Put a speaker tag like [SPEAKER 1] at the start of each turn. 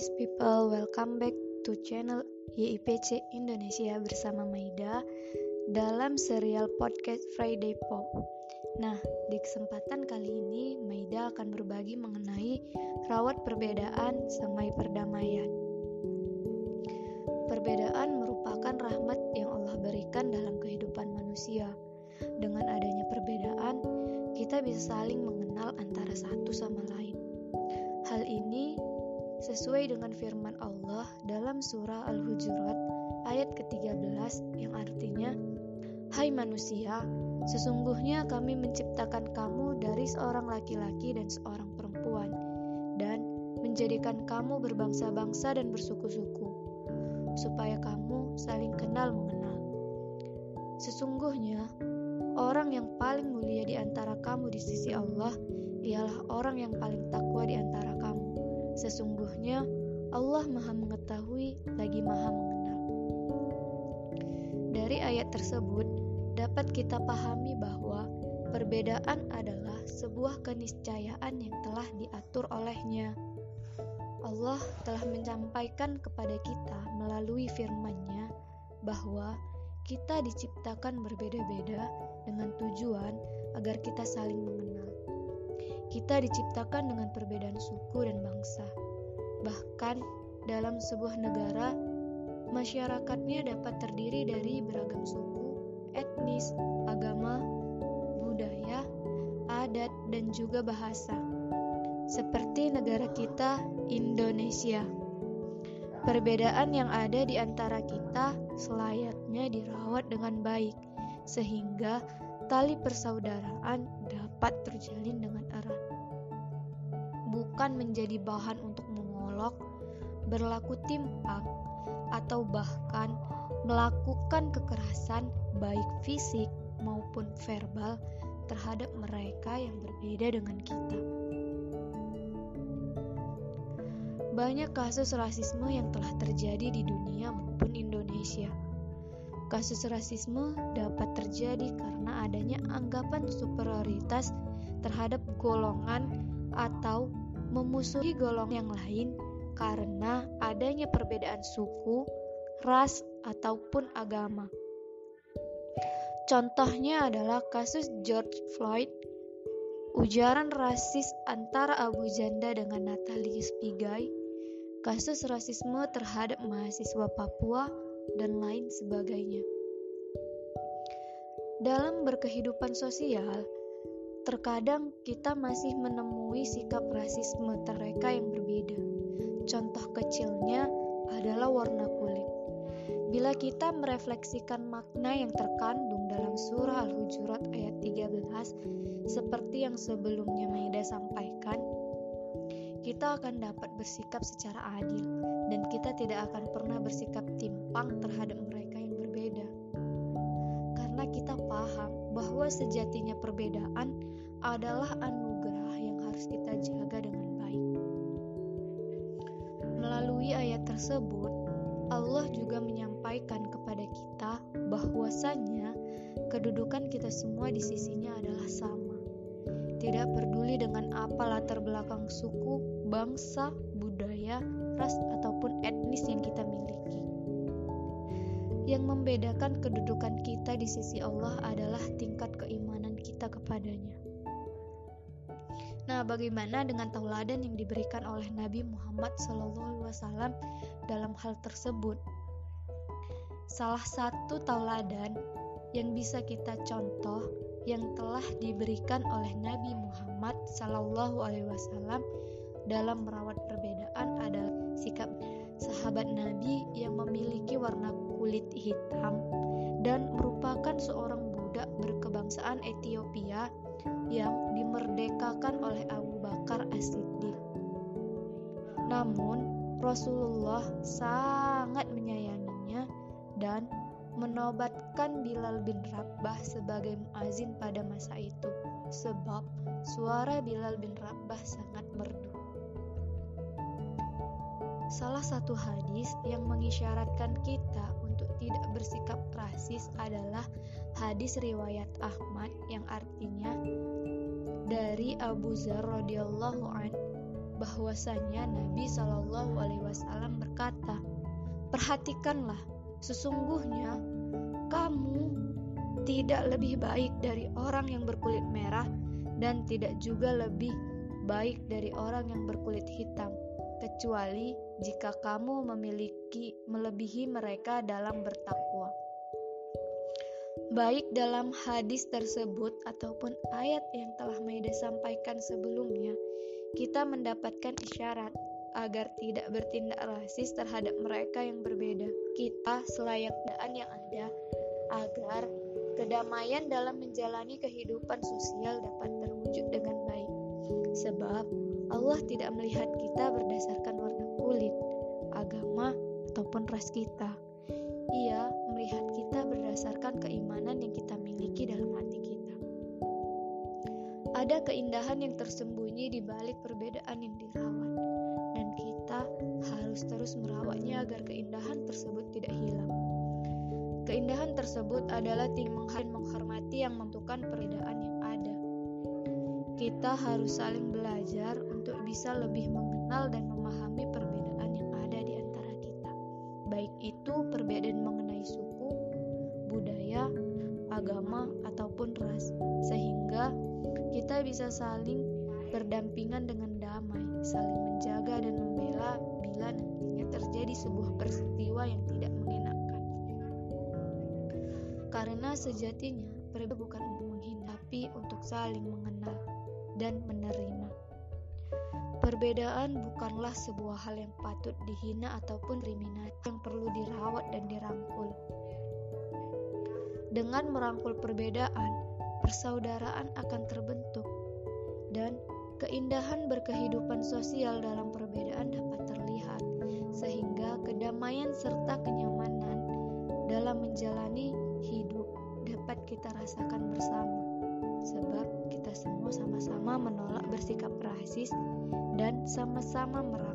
[SPEAKER 1] peace people, welcome back to channel YIPC Indonesia bersama Maida dalam serial podcast Friday Pop. Nah, di kesempatan kali ini Maida akan berbagi mengenai rawat perbedaan semai perdamaian. Perbedaan merupakan rahmat yang Allah berikan dalam kehidupan manusia. Dengan adanya perbedaan, kita bisa saling mengenal antara satu sama lain. Hal ini sesuai dengan firman Allah dalam surah Al-Hujurat ayat ke-13 yang artinya Hai manusia, sesungguhnya kami menciptakan kamu dari seorang laki-laki dan seorang perempuan dan menjadikan kamu berbangsa-bangsa dan bersuku-suku supaya kamu saling kenal mengenal. Sesungguhnya orang yang paling mulia di antara kamu di sisi Allah ialah orang yang paling takwa di antara kamu. Sesungguhnya Allah Maha Mengetahui lagi Maha Mengenal. Dari ayat tersebut dapat kita pahami bahwa perbedaan adalah sebuah keniscayaan yang telah diatur olehnya. Allah telah menyampaikan kepada kita melalui firman-Nya bahwa kita diciptakan berbeda-beda dengan tujuan agar kita saling mengenal. Kita diciptakan dengan perbedaan suku dan bangsa. Bahkan dalam sebuah negara, masyarakatnya dapat terdiri dari beragam suku, etnis, agama, budaya, adat, dan juga bahasa. Seperti negara kita, Indonesia. Perbedaan yang ada di antara kita selayaknya dirawat dengan baik, sehingga tali persaudaraan dapat terjalin dengan erat. Bukan menjadi bahan untuk mengolok, berlaku timpang, atau bahkan melakukan kekerasan baik fisik maupun verbal terhadap mereka yang berbeda dengan kita. Banyak kasus rasisme yang telah terjadi di dunia maupun Indonesia Kasus rasisme dapat terjadi karena adanya anggapan superioritas terhadap golongan atau memusuhi golongan yang lain karena adanya perbedaan suku, ras, ataupun agama. Contohnya adalah kasus George Floyd, ujaran rasis antara Abu Janda dengan Natalius Pigai, kasus rasisme terhadap mahasiswa Papua, dan lain sebagainya. Dalam berkehidupan sosial, terkadang kita masih menemui sikap rasisme mereka yang berbeda. Contoh kecilnya adalah warna kulit. Bila kita merefleksikan makna yang terkandung dalam surah Al-Hujurat ayat 13 seperti yang sebelumnya Maida sampaikan, kita akan dapat bersikap secara adil dan kita tidak akan pernah bersikap timpang terhadap mereka yang berbeda. Karena kita paham bahwa sejatinya perbedaan adalah anugerah yang harus kita jaga dengan baik. Melalui ayat tersebut, Allah juga menyampaikan kepada kita bahwasannya kedudukan kita semua di sisinya adalah sama. Tidak peduli dengan apa latar belakang suku, bangsa, budaya, ras, ataupun etnis yang kita miliki. Yang membedakan kedudukan kita di sisi Allah adalah tingkat keimanan kita kepadanya. Nah, bagaimana dengan tauladan yang diberikan oleh Nabi Muhammad SAW dalam hal tersebut? Salah satu tauladan yang bisa kita contoh yang telah diberikan oleh Nabi Muhammad SAW dalam merawat perbedaan adalah sikap sahabat Nabi yang memiliki warna kulit hitam dan merupakan seorang budak berkebangsaan Ethiopia yang dimerdekakan oleh Abu Bakar As-Siddiq. Namun, Rasulullah sangat menyayanginya dan menobatkan Bilal bin Rabah sebagai muazin pada masa itu sebab suara Bilal bin Rabah sangat merdu. Salah satu hadis yang mengisyaratkan kita untuk tidak bersikap rasis adalah hadis riwayat Ahmad yang artinya dari Abu Zar radhiyallahu an bahwasanya Nabi Shallallahu Alaihi Wasallam berkata, perhatikanlah, sesungguhnya kamu tidak lebih baik dari orang yang berkulit merah dan tidak juga lebih baik dari orang yang berkulit hitam, kecuali jika kamu memiliki melebihi mereka dalam bertakwa. Baik dalam hadis tersebut ataupun ayat yang telah Maida sampaikan sebelumnya, kita mendapatkan isyarat agar tidak bertindak rasis terhadap mereka yang berbeda. Kita selayaknya yang ada agar kedamaian dalam menjalani kehidupan sosial dapat terwujud dengan baik. Sebab Allah tidak melihat kita berdasarkan warna kulit, agama, ataupun ras kita. Ia melihat kita berdasarkan keimanan yang kita miliki dalam hati kita. Ada keindahan yang tersembunyi di balik perbedaan yang dirawat, dan kita harus terus merawatnya agar keindahan tersebut tidak hilang. Keindahan tersebut adalah tinggal menghormati yang membutuhkan perbedaan yang. Kita harus saling belajar untuk bisa lebih mengenal dan memahami perbedaan yang ada di antara kita, baik itu perbedaan mengenai suku, budaya, agama, ataupun ras, sehingga kita bisa saling berdampingan dengan damai, saling menjaga dan membela bila nantinya terjadi sebuah peristiwa yang tidak mengenakan. Karena sejatinya berbeda bukan untuk menghina, tapi untuk saling mengenal dan menerima. Perbedaan bukanlah sebuah hal yang patut dihina ataupun kriminal yang perlu dirawat dan dirangkul. Dengan merangkul perbedaan, persaudaraan akan terbentuk dan keindahan berkehidupan sosial dalam perbedaan dapat terlihat sehingga kedamaian serta kenyamanan dalam menjalani hidup dapat kita rasakan sama-sama menolak bersikap rasis dan sama-sama merangkul